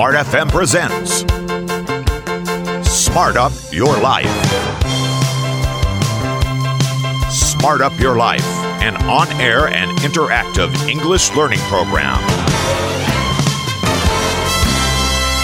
Smart FM presents Smart Up Your Life. Smart Up Your Life, an on air and interactive English learning program.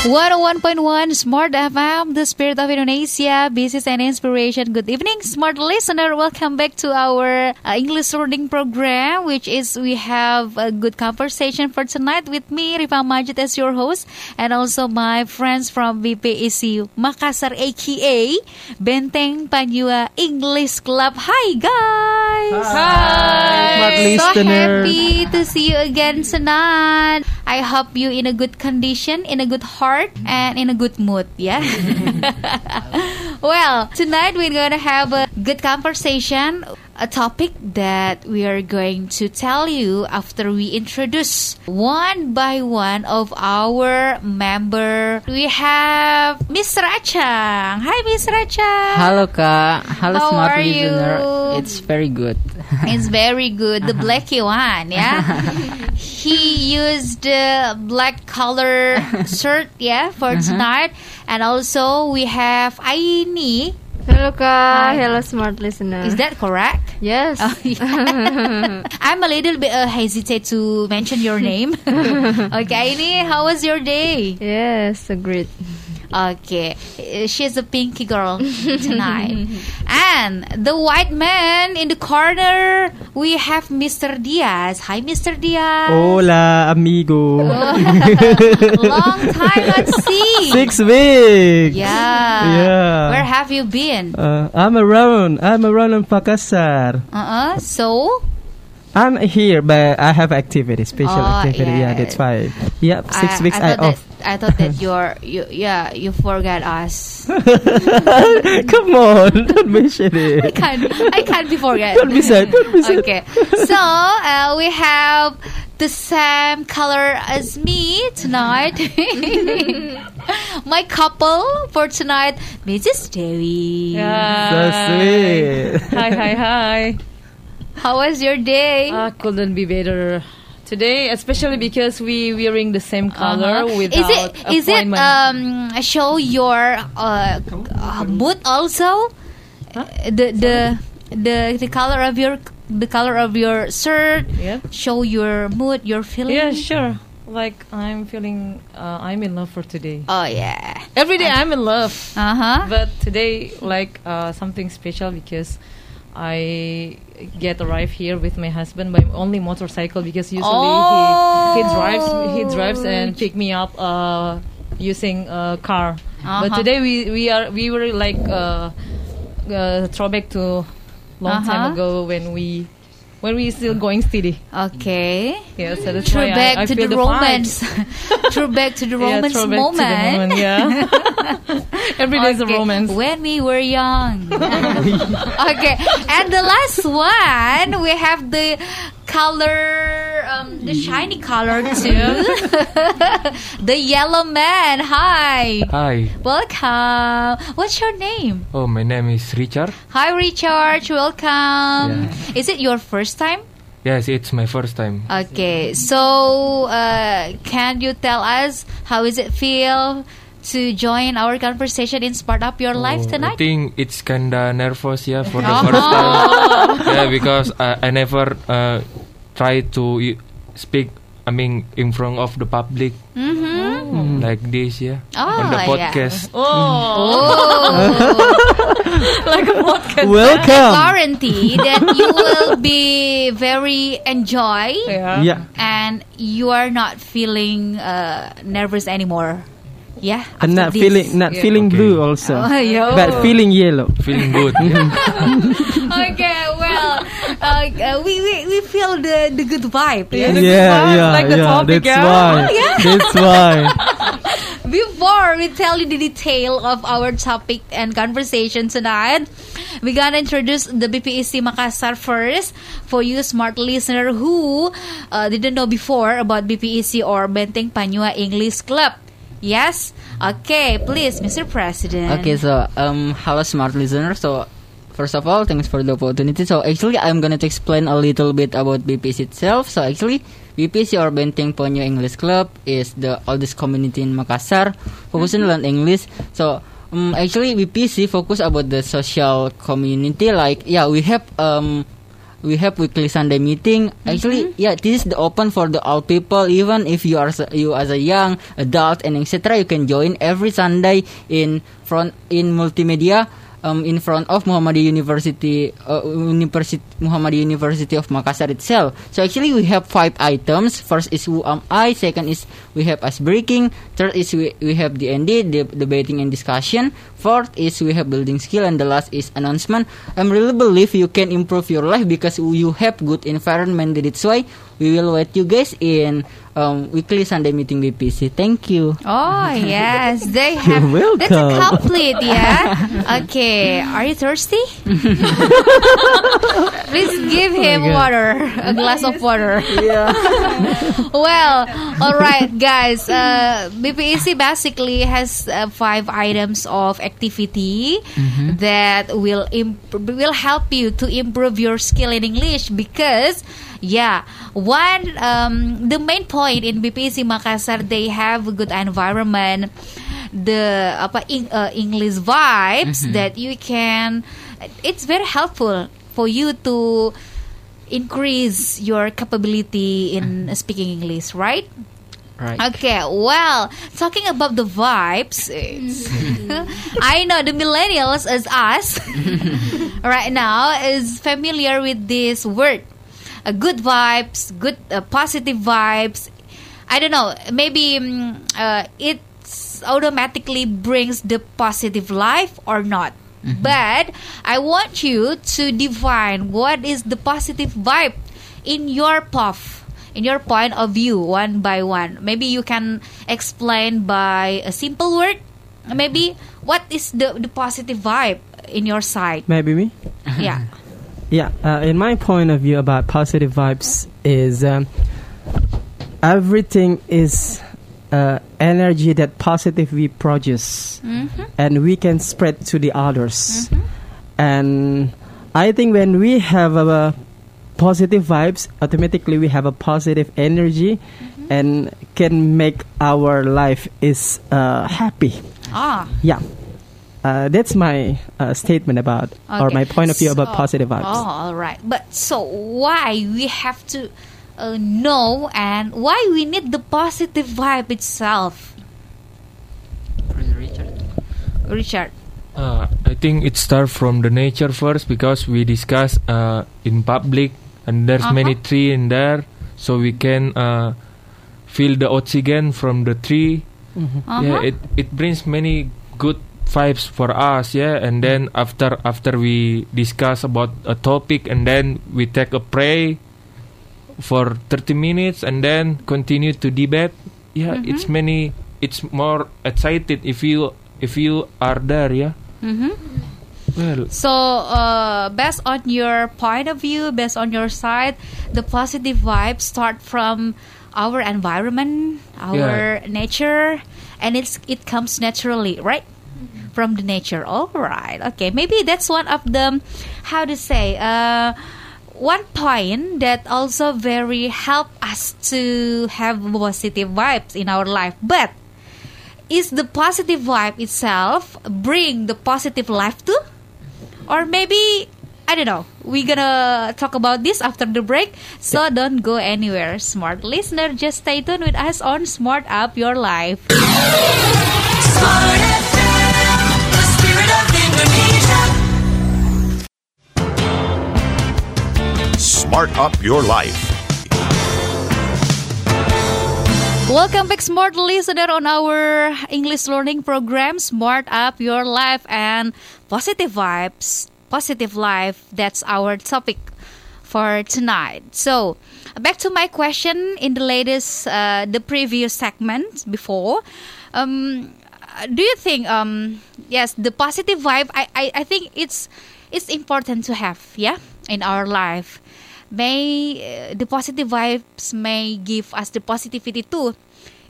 101.1 Smart FM, the spirit of Indonesia, business and inspiration. Good evening, smart listener. Welcome back to our uh, English learning program, which is we have a good conversation for tonight with me, Rifa Majid, as your host, and also my friends from BPEC Makassar, aka Benteng Panjua English Club. Hi, guys. Hi, smart So listener. happy to see you again tonight. I hope you in a good condition, in a good heart, and in a good mood. Yeah. well, tonight we're gonna have a good conversation. A topic that we are going to tell you after we introduce one by one of our member. We have Miss Rachang. Hi, Miss Rachang. Hello, kak, halo How smart listener. you? It's very good. It's very good. The blacky one, yeah. he used the black color shirt, yeah, for tonight. And also we have Aini. Hello Kak, Hi. hello smart listener. Is that correct? yes? Oh, yeah. I'm a little bit uh, hesitate to mention your name. okay, Aini, how was your day? yes, so great. Okay, uh, she's a pinky girl tonight. and the white man in the corner, we have Mr. Diaz. Hi, Mr. Diaz. Hola, amigo. Long time not see. Six weeks. Yeah. Yeah. Where have you been? Uh, I'm around. I'm around in Makassar. Uh-uh. So, I'm here, but I have activity, special Oh, activity. Yeah, yeah. that's why. Yep, six I, weeks I I, off. that I thought that you're you yeah you forgot us. Come on, don't mention it. I can't I can't be forget. Don't be sad. Don't be sad. Okay, so uh, we have the same color as me tonight. My couple for tonight, Mrs. Dewi. So sweet. Hi, hi, hi. How was your day? Uh, couldn't be better today, especially because we wearing the same color Uh-huh. without is it is it um show your uh, uh, mood also? The the the the color of your the color of your shirt? Yeah, show your mood your feeling? Yeah, sure. Like I'm feeling, uh, I'm in love for today. oh yeah. Every day I'm in love, uh-huh. But today like uh, something special because I get arrive here with my husband by only motorcycle because usually he he drives he drives and pick me up uh, using a car. But Uh-huh. today we we are we were like uh, uh, throwback to long Uh-huh. time ago when we when we still going steady. okay Yeah, so that's True why back I, I to feel the, vibes. romance. True back to the Yeah, romance throwback to the moment. moment, yeah. Every day is a romance. When we were young. okay, and the last one we have the color, um, the shiny color too. the yellow man. Hi, Hi. welcome. What's your name? Oh, my name is Richard. Hi, Richard. Welcome. Yeah. Is it your first time? Yes, it's my first time. Okay, so uh, can you tell us how is it feel to join our conversation in Smart Up Your Life tonight? I think it's kinda nervous, yeah, for the Oh. first time. yeah, because I, I never uh, try to speak. I mean, in front of the public Mm-hmm. like this, yeah, Oh, on the yeah. podcast. Oh, Oh, like a podcast. Welcome. guarantee that you will be very enjoy Yeah. Yeah. and you are not feeling uh, nervous anymore. Yeah, I'm not this. feeling not Yeah. feeling Okay. blue also, Oh, yo. but feeling yellow. Feeling good. okay, well, uh, we, we we feel the the good vibe. Yeah, Yeah. yeah, yeah, like the yeah. topic, that's yeah. why. Oh, yeah. That's why. Before we tell you the detail of our topic and conversation tonight, we're gonna introduce the BPEC Makassar first for you smart listener who uh, didn't know before about BPEC or Benteng Panua English Club. Yes? Okay, please, Mr. President. Okay, so um, hello smart listener. So first of all, thanks for the opportunity. So actually, I'm gonna to explain a little bit about BPC itself. So actually, BPC or Benteng Ponyo English Club is the oldest community in Makassar, focusing on English. So um, actually, BPC focus about the social community. Like yeah, we have um we have weekly Sunday meeting. Actually, yeah, this is the open for the all people. Even if you are you as a young adult and etc., you can join every Sunday in front in multimedia. Um, in front of Muhammadiyah University, uh, University Muhammadiyah University of Makassar itself. So actually, we have five items. First is who am I. Second is we have us breaking. Third is we, we have the ND, the debating and discussion. Fourth is we have building skill, and the last is announcement. I'm really believe you can improve your life because you have good environment. That's why we will wait you guys in um, weekly Sunday meeting BPC. Thank you. Oh yes, they have. You're That's a welcome. complete, yeah. okay, are you thirsty? Please give him God. water, a glass of water. yeah. well, all right, guys. Uh, BPEC basically has uh, five items of activity that will imp- will help you to improve your skill in English because. Yeah, one um, the main point in BPC Makassar they have a good environment, the apa eng- uh, English vibes that you can. It's very helpful for you to increase your capability in speaking English, right? Right. Okay, well, talking about the vibes, it's- I know the millennials as us right now is familiar with this word. Uh, good vibes, good uh, positive vibes. I don't know, maybe mm, uh, it automatically brings the positive life or not. But I want you to define what is the positive vibe in your puff in your point of view one by one. Maybe you can explain by a simple word. Maybe what is the, the positive vibe in your side? Maybe me. yeah. Yeah, uh, in my point of view about positive vibes is um, everything is uh, energy that positive we produce. Hmm and we can spread to the others. And I think when we have a positive vibes, automatically we have a positive energy and can make our life is uh, happy. ah Yeah. Uh, that's my uh, statement about, or my point of view about positive vibes. oh all right but so why we have to uh, know and why we need the positive vibe itself Richard. richard Uh, I think it starts from the nature first because we discuss uh, in public and there's many Uh-huh. tree in there, so we can uh, feel the oxygen from the tree. uh-huh. Yeah, it it brings many good vibes for us. Yeah, and then after after we discuss about a topic and then we take a pray for 30 minutes and then continue to debate. Yeah, it's many. It's more excited if you if you are there. Yeah. Mhm. Well, So, uh, based on your point of view, based on your side, the positive vibes start from our environment, our nature, and it's it comes naturally, right? From the nature. All right. Okay. Maybe that's one of the how to say. Uh, one point that also very help us to have positive vibes in our life, but is the positive vibe itself bring the positive life too? Or maybe I don't know. We're gonna talk about this after the break, so don't go anywhere. Smart listener, just stay tuned with us on Smart Up Your Life. Smart FM, the spirit of Indonesia. Smart Up Your Life. Welcome back, smart listener, on our English learning program, Smart Up Your Life and Positive Vibes, Positive Life. That's our topic for tonight. So, back to my question in the latest, uh, the previous segment before. Um, do you think, um, yes, the positive vibe? I, I, I think it's it's important to have, yeah, in our life may uh, the positive vibes may give us the positivity too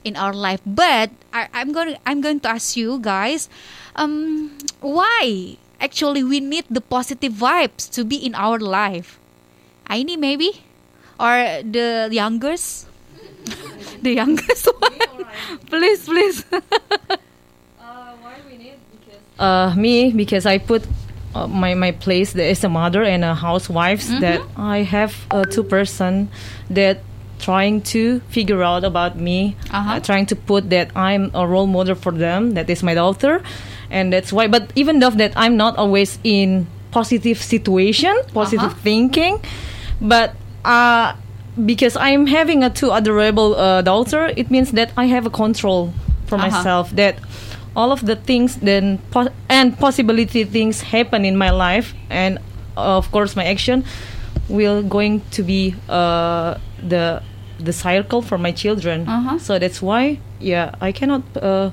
in our life but I, i'm going i'm going to ask you guys um why actually we need the positive vibes to be in our life? Aini maybe, or the youngest, the youngest one. please, please. uh, why we need because uh me because I put uh, my my place there as a mother and a housewife that I have uh, two person that trying to figure out about me Uh-huh. uh, trying to put that I'm a role model for them that is my daughter and that's why but even though that I'm not always in positive situation positive Uh-huh. thinking but uh because I'm having a two adorable uh, daughter, it means that I have a control for Uh-huh. myself. That all of the things then po- and possibility things happen in my life, and of course my action will going to be uh, the the circle for my children. Uh-huh. So that's why, yeah, I cannot uh,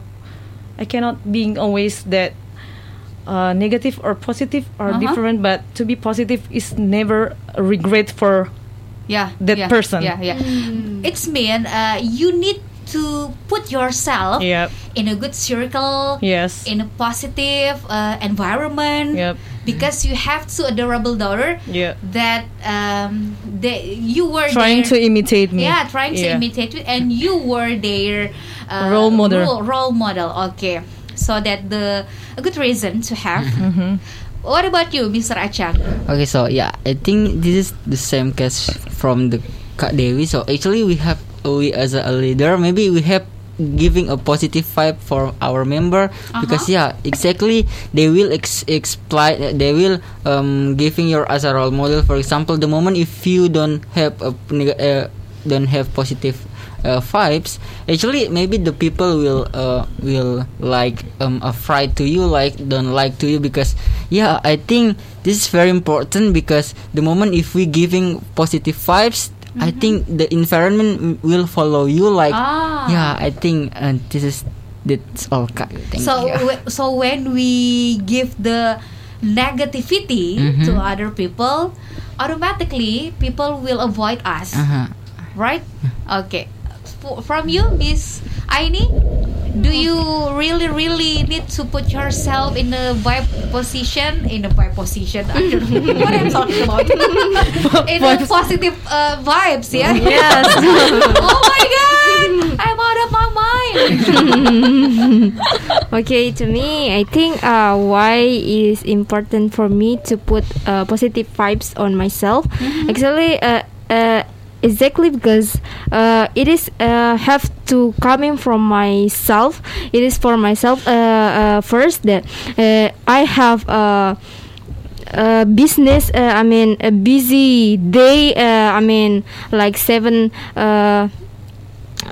I cannot being always that uh, negative or positive are Uh-huh. different, but to be positive is never a regret for yeah, That yeah, person. Yeah, yeah. It's mean uh, you need to put yourself Yep. in a good circle. Yes. In a positive uh, environment. Yep. Because you have two adorable daughter Yeah. that um, they you were Trying to imitate me. Yeah, trying to Yeah. imitate you, and you were their uh, Role model. Role, role model. Okay, so that the a good reason to have. Mm-hmm. What about you, Mr. Achang? Okay, so yeah, I think this is the same case from the Kak Dewi. So actually, we have we as a leader, maybe we have giving a positive vibe for our member because yeah, exactly they will ex- explain, they will um giving your as a role model. For example, the moment if you don't have a uh, don't have positive uh, vibes actually maybe the people will uh, will like um afraid to you like don't like to you because yeah i think this is very important because the moment if we giving positive vibes i think the environment will follow you like Ah. yeah i think uh, this is that's all Kak. Thank so you. w- so when we give the negativity Mhm. to other people automatically people will avoid us uh-huh. right okay from you miss aini? Do you really really need to put yourself in a vibe position? In a vibe position? I don't know what i'm talking about. In a positive uh, vibes yeah? Yes. oh my god! I'm out of my mind. Okay, to me, I think uh, why is important for me to put uh, positive vibes on myself. Actually, uh, uh, exactly because uh, it is uh, have to coming from myself. It is for myself uh, uh, first that uh, I have. Uh, uh, business uh, i mean a busy day uh, i mean like seven uh,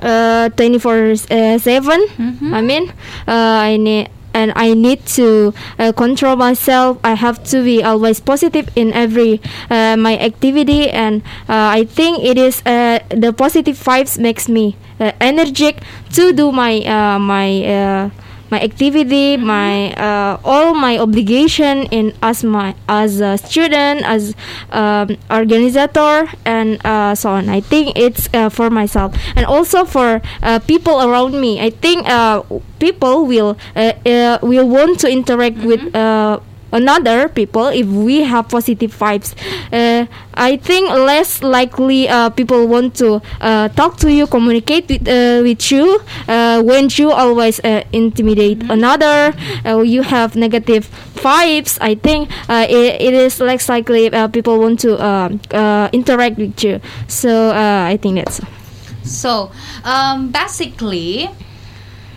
uh 24 uh, 7 i mean uh, i need and i need to uh, control myself. I have to be always positive in every uh, my activity and uh, i think it is uh, the positive vibes makes me uh, energetic to do my uh, my my activity my uh, all my obligation in as my as a student as um, organizer and uh, so on. I think it's uh, for myself. And also for uh, people around me. I think uh, people will uh, uh, will want to interact with uh, another people if we have positive vibes. Uh, i think less likely uh, people want to uh, talk to you communicate with, uh, with you uh, when you always uh, intimidate another. Uh, you have negative vibes. I think uh, it, it is less likely uh, people want to uh, uh, interact with you. So uh, i think that's So, um, basically,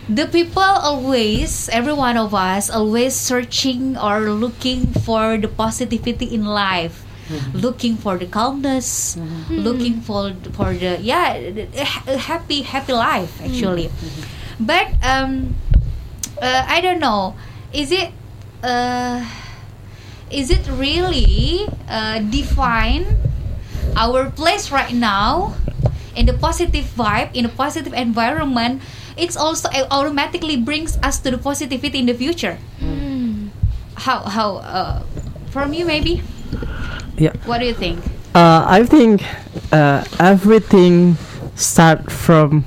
the people always, every one of us, always searching or looking for the positivity in life. Looking for the calmness, looking for for the yeah, happy happy life actually. But um, uh, I don't know, is it uh, is it really uh, define our place right now in the positive vibe in a positive environment it's also it automatically brings us to the positivity in the future how how uh, from you maybe Yeah. what do you think Uh, I think uh, everything start from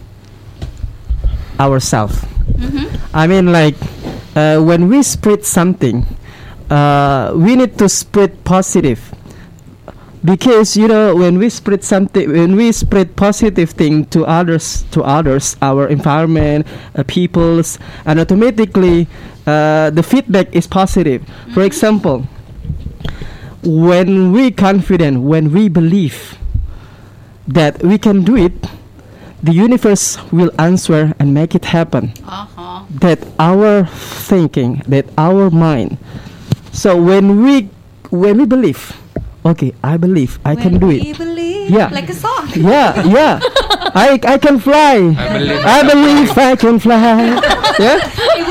ourselves. mm-hmm. I mean, like uh, when we spread something, uh, we need to spread positive because you know when we spread something when we spread positive thing to others to others our environment uh, peoples and automatically uh, the feedback is positive. For example when we confident when we believe that we can do it the universe will answer and make it happen. Uh-huh. that our thinking that our mind. So when we when we believe okay i believe i can do We it believe. Yeah. Like a song. yeah yeah i i can fly I believe. i believe i can fly yeah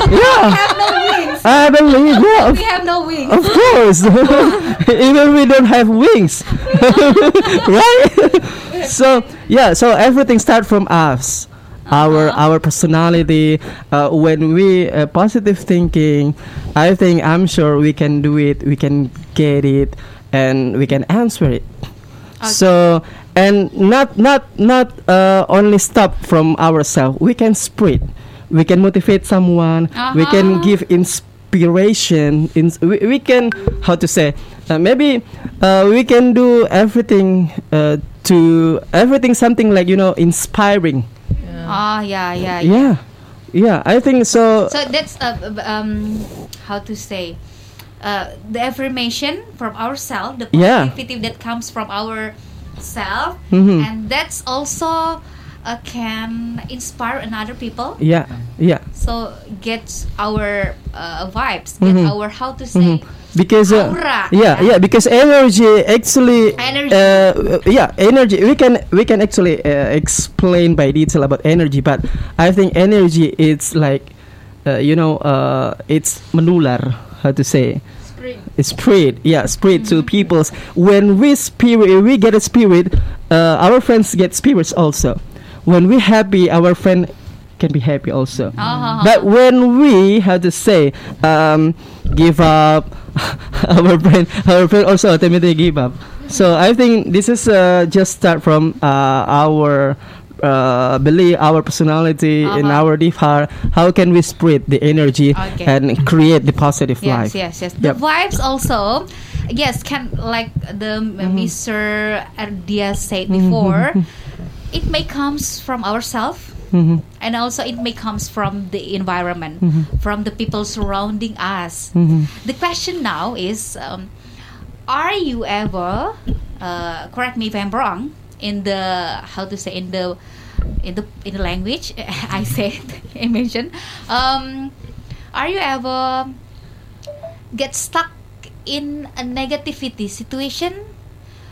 yeah have no wings. i believe yeah We have no wings. of course even we don't have wings right so yeah so everything start from us our Uh-huh. our personality uh, when we uh, positive thinking i think i'm sure we can do it we can get it and we can answer it. So and not not not uh, only stop from ourselves. We can spread. We can motivate someone. We can Uh-huh. give inspiration. In, we, we can how to say uh, maybe uh, we can do everything uh, to everything something like you know inspiring. Ah, yeah, yeah, yeah. yeah. Yeah i think so. So that's uh, um, how to say, uh, the affirmation from ourselves, the Yeah. that comes from our self, Mhm. and that's also uh, can inspire another people. yeah yeah So get our uh, vibes, get Mhm. our how to say. because uh, Aura, yeah yeah. yeah because energy actually Energy. uh, yeah energy we can we can actually uh, explain by detail about energy but i think energy is like uh, you know uh, it's menular how to say? Spread. Spread. Yeah spread to people's. When we spirit we get a spirit uh, our friends get spirits also. When we happy our friend can be happy also. Uh-huh. but when we how to say um, give up our brain our brain also automatically give up. So i think this is uh, just start from uh, our uh, belief our personality in Uh-huh. our deep heart how can we spread the energy Okay. and create the positive Yes, life yes, yes. The vibes also, yes, can like the Mm-hmm. Mr. Ardia said before, it may comes from ourselves. Mhm. And also, it may comes from the environment, Mm-hmm. from the people surrounding us. The question now is, um, are you ever, uh, correct me if I'm wrong, in the how to say in the in the in the language I said I mentioned, um, are you ever get stuck in a negativity situation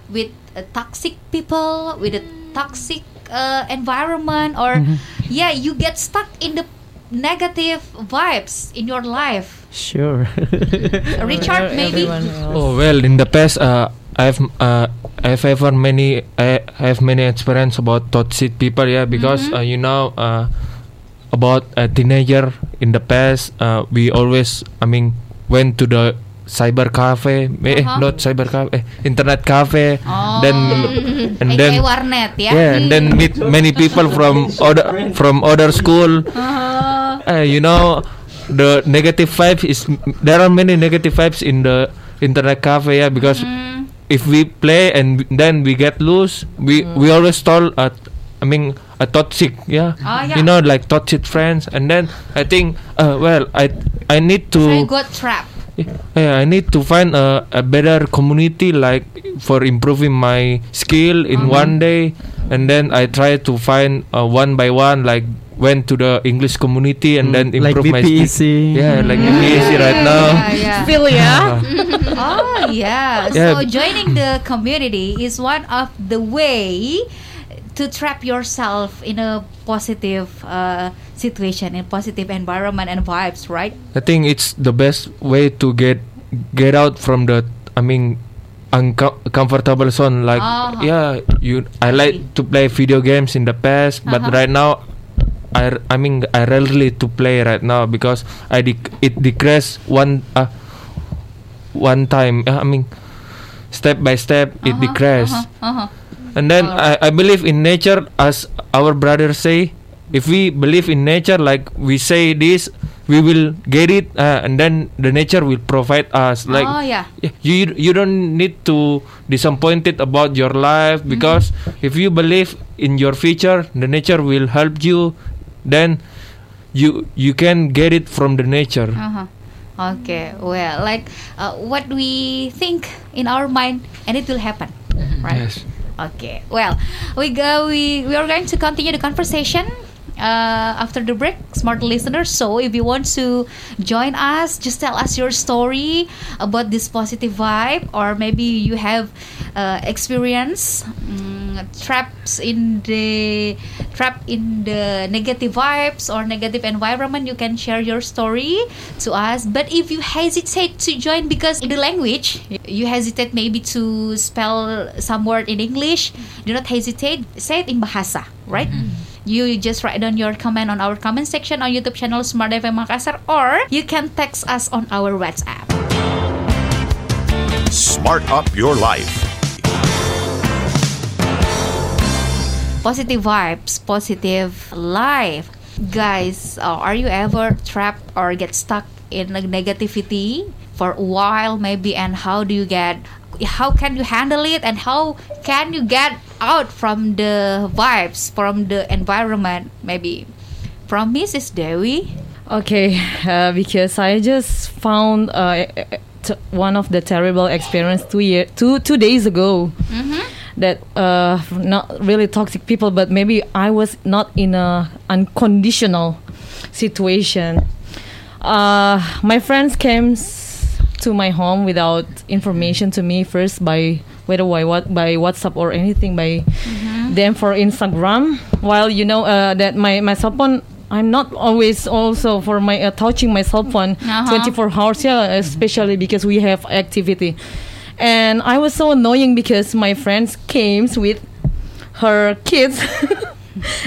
with a toxic people with a toxic uh, environment or yeah you get stuck in the negative vibes in your life? Sure. Richard maybe? Oh well, in the past, uh, I've uh, I've ever many I have many experience about toxic people. Yeah, because uh, you know uh, about a teenager in the past, uh, we always I mean went to the cyber cafe, eh, Uh-huh. not cyber cafe, eh, internet cafe. oh Then and aka then warnet ya yeah, and then meet many people from other from other school. Uh, Uh, you know, the negative vibes is there are many negative vibes in the internet cafe. Yeah, because mm, if we play and then we get loose, we we always stall at. I mean, a toxic, yeah. Ah, yeah. You know, like toxic friends, and then I think, uh, well, I I need to, you got trapped yeah, I need to find a, a better community, like for improving my skill in Uh-huh. one day, and then I try to find uh, one by one, like went to the English community and then Mm, like improve my BPEC. skill. Yeah, like BPEC right now. yeah, yeah. Feel? Oh yeah. Yeah. So joining the community is one of the way to trap yourself in a positive uh, situation, in positive environment and vibes, right? I think it's the best way to get get out from the I mean uncomfortable zone like Uh-huh. yeah you I like to play video games in the past but Uh-huh. right now I I mean I rarely to play right now because I dec- it decreased one uh, one time I mean step by step it Uh-huh, decreased Uh-huh, uh-huh. And then I, I believe in nature as our brothers say if we believe in nature like we say this we will get it uh, and then the nature will provide us like oh yeah. yeah, you you don't need to disappointed about your life Mm-hmm. because if you believe in your future the nature will help you then you you can get it from the nature Uh-huh. Okay, well, like uh, what we think in our mind, and it will happen, right? yes Okay. Well, we go. We we are going to continue the conversation uh, after the break, smart listeners. So if you want to join us, just tell us your story about this positive vibe, or maybe you have uh, experience mm, traps in the trap in the negative vibes or negative environment. You can share your story to us. But if you hesitate to join because in the language, you hesitate maybe to spell some word in English, do not hesitate. Say it in Bahasa, right? Mm-hmm. You just write down your comment on our comment section on YouTube channel Smart FM Makassar, or you can text us on our WhatsApp. Smart up your life. Positive vibes, positive life. Guys, uh, are you ever trapped or get stuck in negativity for a while maybe and how do you get how can you handle it and how can you get out from the vibes from the environment maybe from Mrs. Dewi Okay, uh, because I just found uh, t- one of the terrible experience two year two two days ago. That uh, not really toxic people, but maybe I was not in a unconditional situation. Uh, my friends came to my home without information to me first by whether by what by WhatsApp or anything by them for Instagram. While you know uh, that my my cell phone. I'm not always also for my uh, touching my cell phone Uh-huh. 24 hours yeah especially because we have activity and I was so annoying because my friends came with her kids.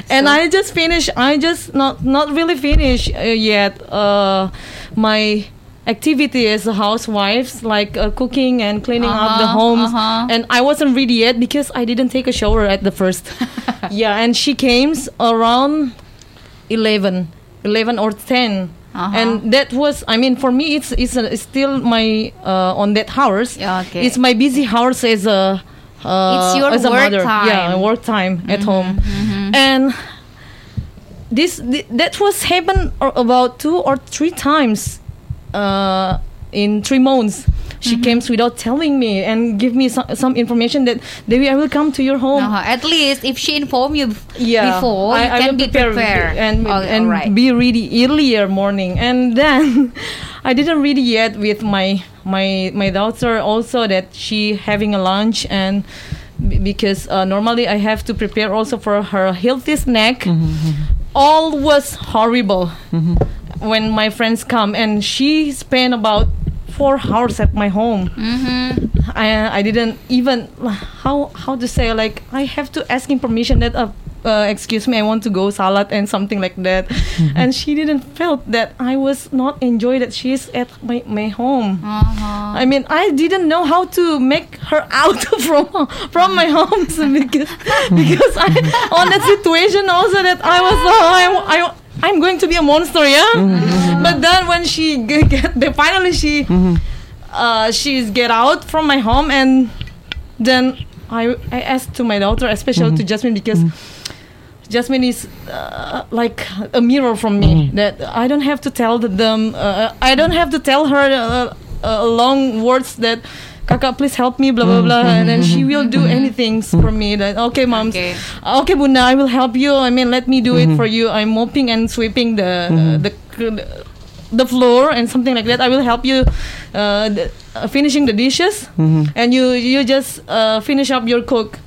And I just finished I just not not really finished uh, yet uh, my activity as a housewife like uh, cooking and cleaning up the Uh-huh, homes. uh-huh. and I wasn't ready yet because I didn't take a shower at the first. Yeah and she came around 11 11 or 10 Uh-huh. and that was i mean for me it's it's, a, it's still my uh, on that hours Yeah, okay. it's my busy hours as a uh, It's your as a work mother time. yeah work time at home and this th- that was happened about two or three times uh, in three months she Mm-hmm. came without telling me and give me some, some information that Devi I will come to your home Uh-huh. At least if she informed you yeah, before, I, you I can be prepare and Oh, and be ready earlier morning. And then I didn't ready yet with my my my daughter also that she having a lunch and because uh, normally I have to prepare also for her healthy snack. All was horrible when my friends come and she spent about four hours at my home. Mm-hmm. I, I didn't even how how to say like I have to ask him permission that uh, uh, excuse me I want to go salad and something like that and she didn't felt that I was not enjoy that she's at my, my home Uh-huh. I mean I didn't know how to make her out from from my home because because I on that situation also that I was uh, I, I I'm going to be a monster yeah but then when she get the finally she uh, she's get out from my home and then I I asked to my daughter, especially to Jasmine, because Jasmine is uh, like a mirror from me. That I don't have to tell them. Uh, I don't have to tell her uh, uh, long words that. Kakak, please help me, blah blah blah, and then she will do anything for me. That okay, mom, Okay. okay, Bunda, I will help you. I mean, let me do it for you. I'm mopping and sweeping the the the floor and something like that. I will help you uh, the, uh, finishing the dishes, and you you just uh, finish up your cook.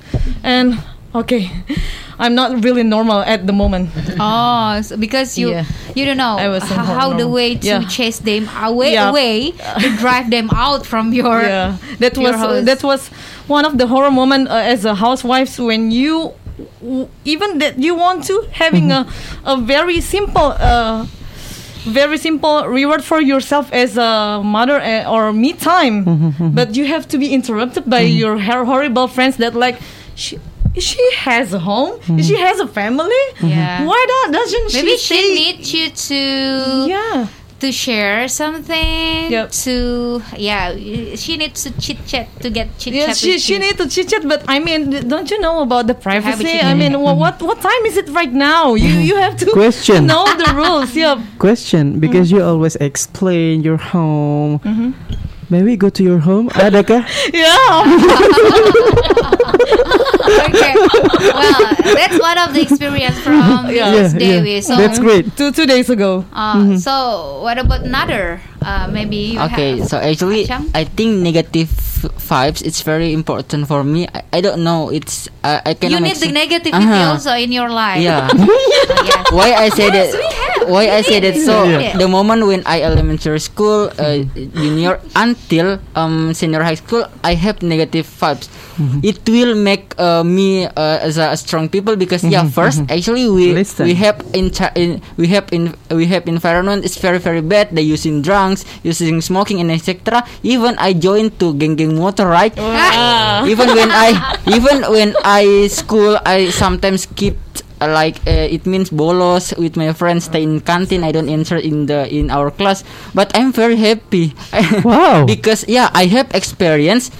And okay, I'm not really normal at the moment. Oh, so because you Yeah. you don't know I was h- how the way to Yeah. chase them away Yeah. away to drive them out from your yeah, that your was house. that was one of the horror moment uh, as a housewife when you w- even that you want to having a a very simple. Uh, very simple reward for yourself as a mother uh, or me time but you have to be interrupted by your horrible friends that like she, she has a home hmm. she has a family Yeah. why not doesn't maybe she she needs you to yeah to share something. Yep. To yeah, she needs to chit chat to get chit Yeah, chat. she, with she you. need to chit chat, but I mean, don't you know about the privacy? I chat. mean, wha- mm-hmm. what what time is it right now? You mm-hmm. you have to Question. know the rules. Yeah. Question, because mm-hmm. you always explain your home. Mm-hmm. May we go to your home? Adakah? Yeah. okay. Well, that's one of the experience from Yeah. Mrs. Yeah, Dewi. yeah. So, That's great. two two days ago. uh, so what about another? Uh, maybe you Okay, have. so actually, Achang? I think negative vibes. It's very important for me. I, I don't know. It's I I you need the explain- negativity Uh-huh. also in your life. Yeah. Uh, yes. why I say that? we have. Why I We say that? So Yeah. the moment when I elementary school, uh, junior until um senior high school, I have negative vibes. It will make uh, me uh, as a, strong people because yeah, first actually we Listen. we have in, cha- in we have in we have environment is very very bad. They using drugs, using smoking and etc. Even I joined to gang geng motor right. even when I even when I school I sometimes keep uh, like uh, it means bolos with my friends stay in canteen I don't enter in the in our class but I'm very happy Wow. because yeah I have experience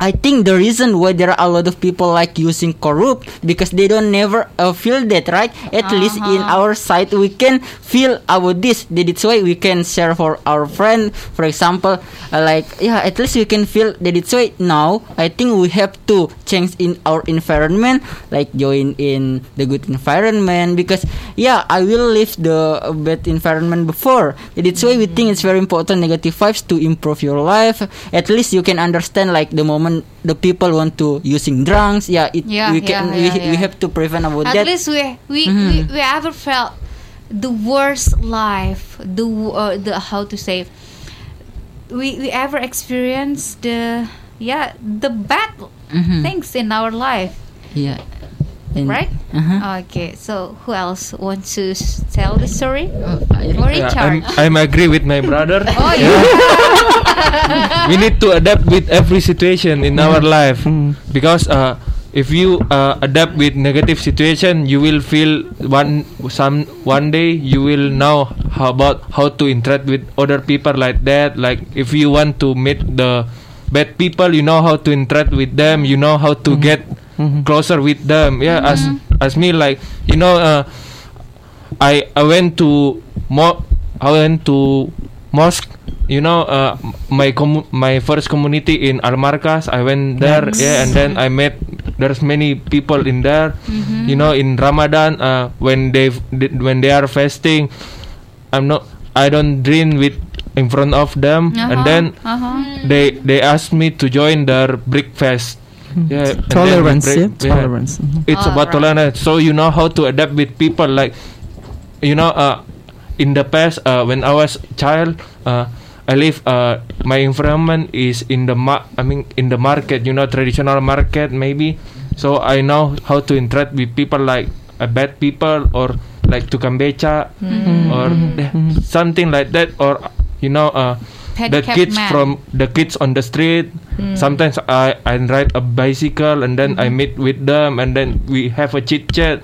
I think the reason why there are a lot of people like using corrupt because they don't never uh, feel that right? At least in our side we can feel about this. That it's why we can share for our friend. For example uh, like yeah at least we can feel that it's why now I think we have to change in our environment like join in the good environment. Because yeah I will leave the bad environment before. That it's why we think it's very important negative vibes to improve your life. At least you can understand like the moment the people want to using drugs yeah it Yeah, we can yeah, we, yeah, we yeah. have to prevent about At that least we we, Mhm. we we ever felt the worst life, the uh, the how to say. We we ever experienced the yeah the bad Mhm. things in our life, yeah And- right? uh-huh. Okay, so who else wants to s- tell the story? Oh, I- Or Yeah, Richard? I'm, I'm agree with my brother. oh yeah. we need to adapt with every situation in our life because uh, if you uh, adapt with negative situation you will feel one some one day you will know how about how to interact with other people like that like if you want to meet the bad people you know how to interact with them you know how to get closer with them yeah as as me like you know uh, I I went to mo I went to mosque. You know, uh, my commu- my first community in Al-Markaz. I went there, yeah, and then I met there's many people in there. You know, in Ramadan, uh, when they when they are fasting, I'm not. I don't drink with in front of them, and then uh-huh. they they asked me to join their breakfast. Yeah, and then we Tolerance, break- yeah? Tolerance. Mhm. It's Oh, about right. tolerance. So you know how to adapt with people. Like, you know, uh, in the past, uh, when I was child, uh, I live. Uh, my environment is in the ma- I mean, in the market. You know, traditional market maybe. So I know how to interact with people like uh, bad people or like tukang beca or something like that or you know uh, the kids man. from the kids on the street. Sometimes i i ride a bicycle and then i meet with them and then we have a chit chat.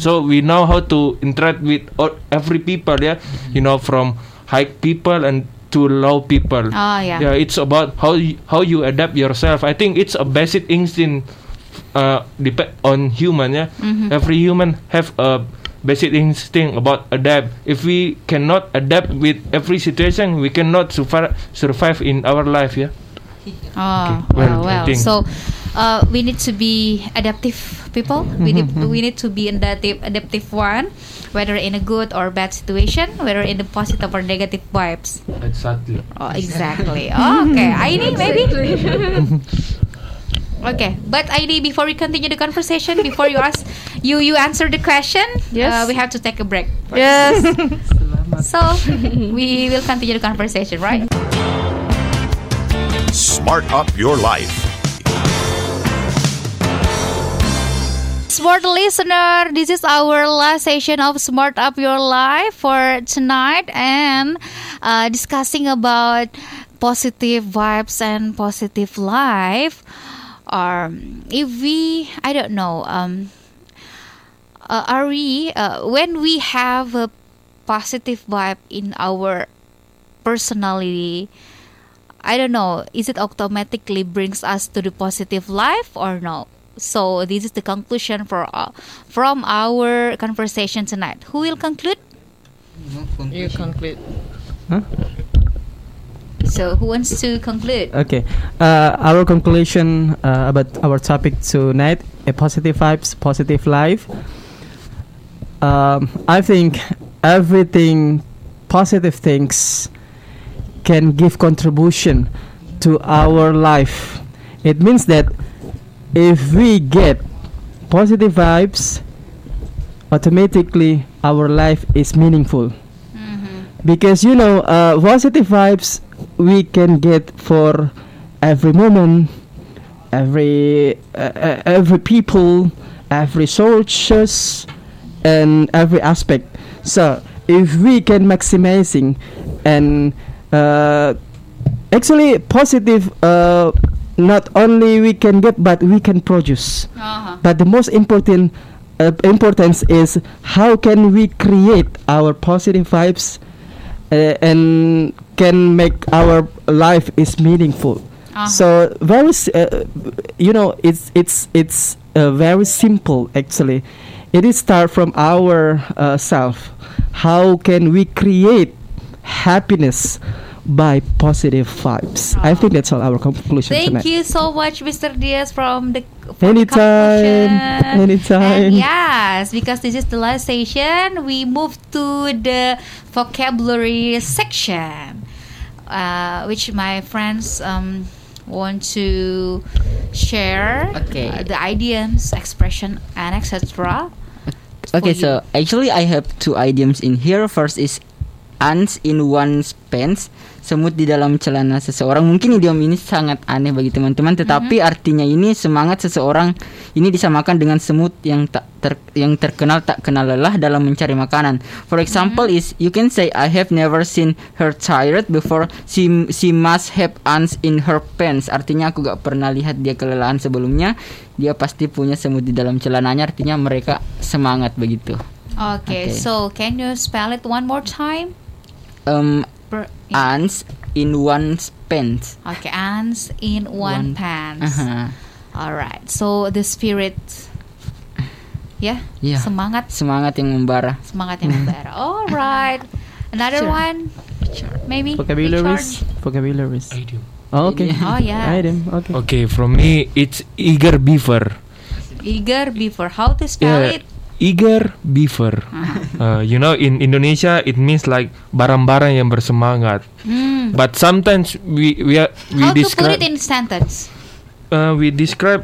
So we know how to interact with all, every people yeah? You know from high people and to low people. Oh yeah. yeah it's about how you, how you adapt yourself. I think it's a basic instinct uh depend on human yeah? Every human have a basic instinct about adapt if we cannot adapt with every situation we cannot survive survive in our life yeah Oh, well, well, well. So, uh, we need to be adaptive people. We need we need to be in adaptive adaptive one, whether in a good or bad situation, whether in the positive or negative vibes. exactly Oh, exactly. okay, Aini maybe. okay, but Aini, before we continue the conversation, before you ask, you you answer the question. Yes. Uh, we have to take a break. Yes. So we will continue the conversation, right? Smart up your life. Smart listener, this is our last session of Smart Up Your Life for tonight and uh, discussing about positive vibes and positive life. Um, if we, I don't know, um, uh, are we, uh, when we have a positive vibe in our personality, I don't know, is it automatically brings us to the positive life or no? So this is the conclusion for uh, from our conversation tonight. Who will conclude? You conclude. So who wants to conclude? Okay. Uh, our conclusion uh, about our topic tonight: a positive vibes, positive life. Um, I think everything, positive things, can give contribution to our life. It means that if we get positive vibes, automatically our life is meaningful because you know uh, positive vibes we can get for every moment every uh, uh, every people every sources and every aspect so if we can maximizing and uh, actually positive uh, not only we can get but we can produce Uh-huh. but the most important uh, importance is how can we create our positive vibes uh, and can make our life is meaningful. Uh-huh. so very uh, you know it's it's it's uh, very simple actually. It is start from our uh, self. How can we create happiness by positive vibes i think that's all our conclusion Thank tonight you so much, Mr. Diaz, from the for Anytime, conclusion. anytime. And yes, because this is the last session, we move to the vocabulary section, uh, which my friends um, want to share Okay. uh, the idioms, expression, and etc. Okay, for you. so actually I have two idioms in here. First is ants in one's pants. Semut di dalam celana seseorang. Mungkin idiom ini sangat aneh bagi teman-teman, tetapi artinya ini semangat seseorang ini disamakan dengan semut yang tak ter, yang terkenal tak kenal lelah dalam mencari makanan. For example is you can say I have never seen her tired before. She she must have ants in her pants. Artinya aku gak pernah lihat dia kelelahan sebelumnya. Dia pasti punya semut di dalam celananya. Artinya mereka semangat begitu. Okay, Okay. so can you spell it one more time? Um Per- yeah. ants in one's pants. Okay, ants in one, One- pants. Aha. All right. So the spirit, yeah, Iya. semangat, Semangat yang membara. semangat yang membara. All right. Another one, maybe. vocabularies vocabularies oh, okay? Oh yeah. item okay Okay, from me it's eager beaver. Eager beaver. How to spell Yeah, it? Eager beaver. Uh, you know, in Indonesia it means like barang-barang yang bersemangat. Hmm. But sometimes we we are, we How to put describe it in sentence? uh, we describe.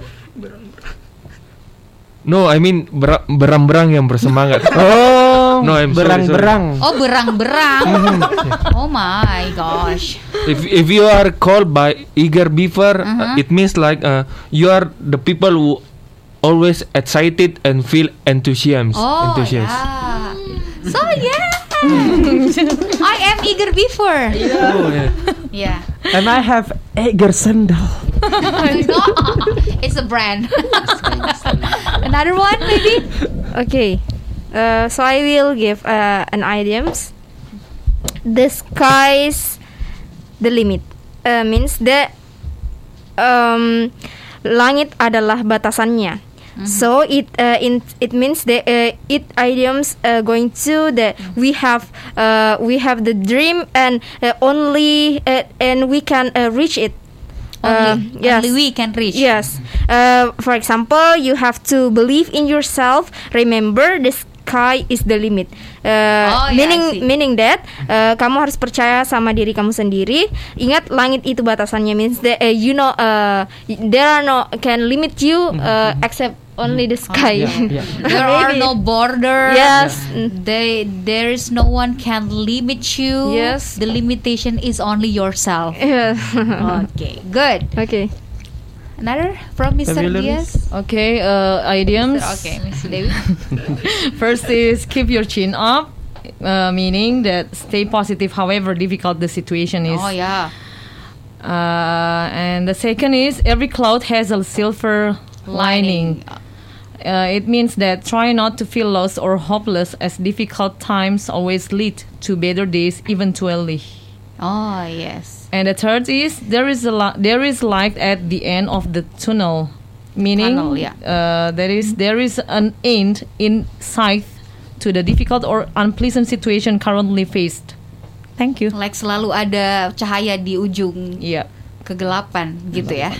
No, I mean bera- berang-berang yang bersemangat. oh No, I'm sorry, berang-berang Oh, berang-berang. oh my gosh. if if you are called by eager beaver, uh, Uh-huh. it means like uh, you are the people who always excited and feel enthusiasm. Oh enthusiast. yeah. So yeah. I am eager beaver. Oh, yeah. Yeah. and I have Eger sandal no, it's a brand. Another one, maybe. Okay. Uh, so I will give uh, an idioms. The sky's the limit. Uh, means the um, langit adalah batasannya. So it uh, in it means the uh, it idioms uh, going to the we have uh, we have the dream and uh, only uh, and we can uh, reach it. Uh, Only, yes. only we can reach. Yes. Uh, for example, you have to believe in yourself. Remember, the sky is the limit. Uh, Oh, yeah, meaning meaning that uh, kamu harus percaya sama diri kamu sendiri. Ingat, langit itu batasannya. Means that uh, you know uh, there are no can limit you uh, except only the sky. yeah, yeah. There are no borders. Yes. They there is no one can limit you. Yes. The limitation is only yourself. Yeah. okay, good. okay. Another from Mr. Diaz. Okay, uh, idioms. Okay, Mr. Dewi. First is keep your chin up, uh, meaning that stay positive however difficult the situation is. oh yeah. Uh, and the second is every cloud has a silver lining. Uh, it means that try not to feel lost or hopeless, as difficult times always lead to better days eventually. Oh, yes. And the third is there is a li- there is light at the end of the tunnel, meaning Tunnel, yeah. uh, there is there is an end in sight to the difficult or unpleasant situation currently faced. Thank you. Like selalu ada cahaya di ujung Iya. Kegelapan gitu ya.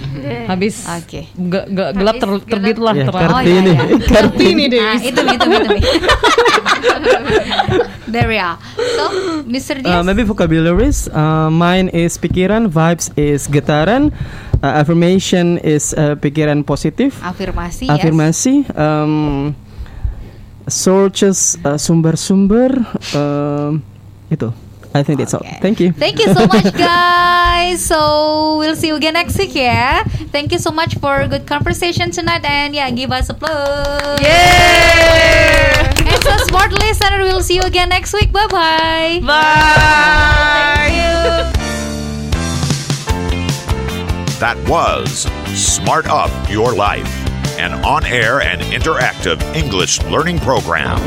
Habis Oke. ge- ge- gelap ter- terbit lah Ya, terang. Oh, Kartini. iya, iya. Kartini deh. Nah, itu itu itu. There we are. So, Mr. Uh, Diaz. maybe vocabularies. Uh, mine is pikiran, vibes is getaran, uh, affirmation is uh, pikiran positif, afirmasi yes. afirmasi, um, sources uh, sumber-sumber, um, itu. I think that's all. Thank you. Thank you so much, guys. So we'll see you again next week, yeah. Thank you so much for a good conversation tonight, and yeah, give us a applause. Yeah. And so, smart listener, we'll see you again next week. Bye bye. Bye. That was Smart Up Your Life, an on air and interactive English learning program.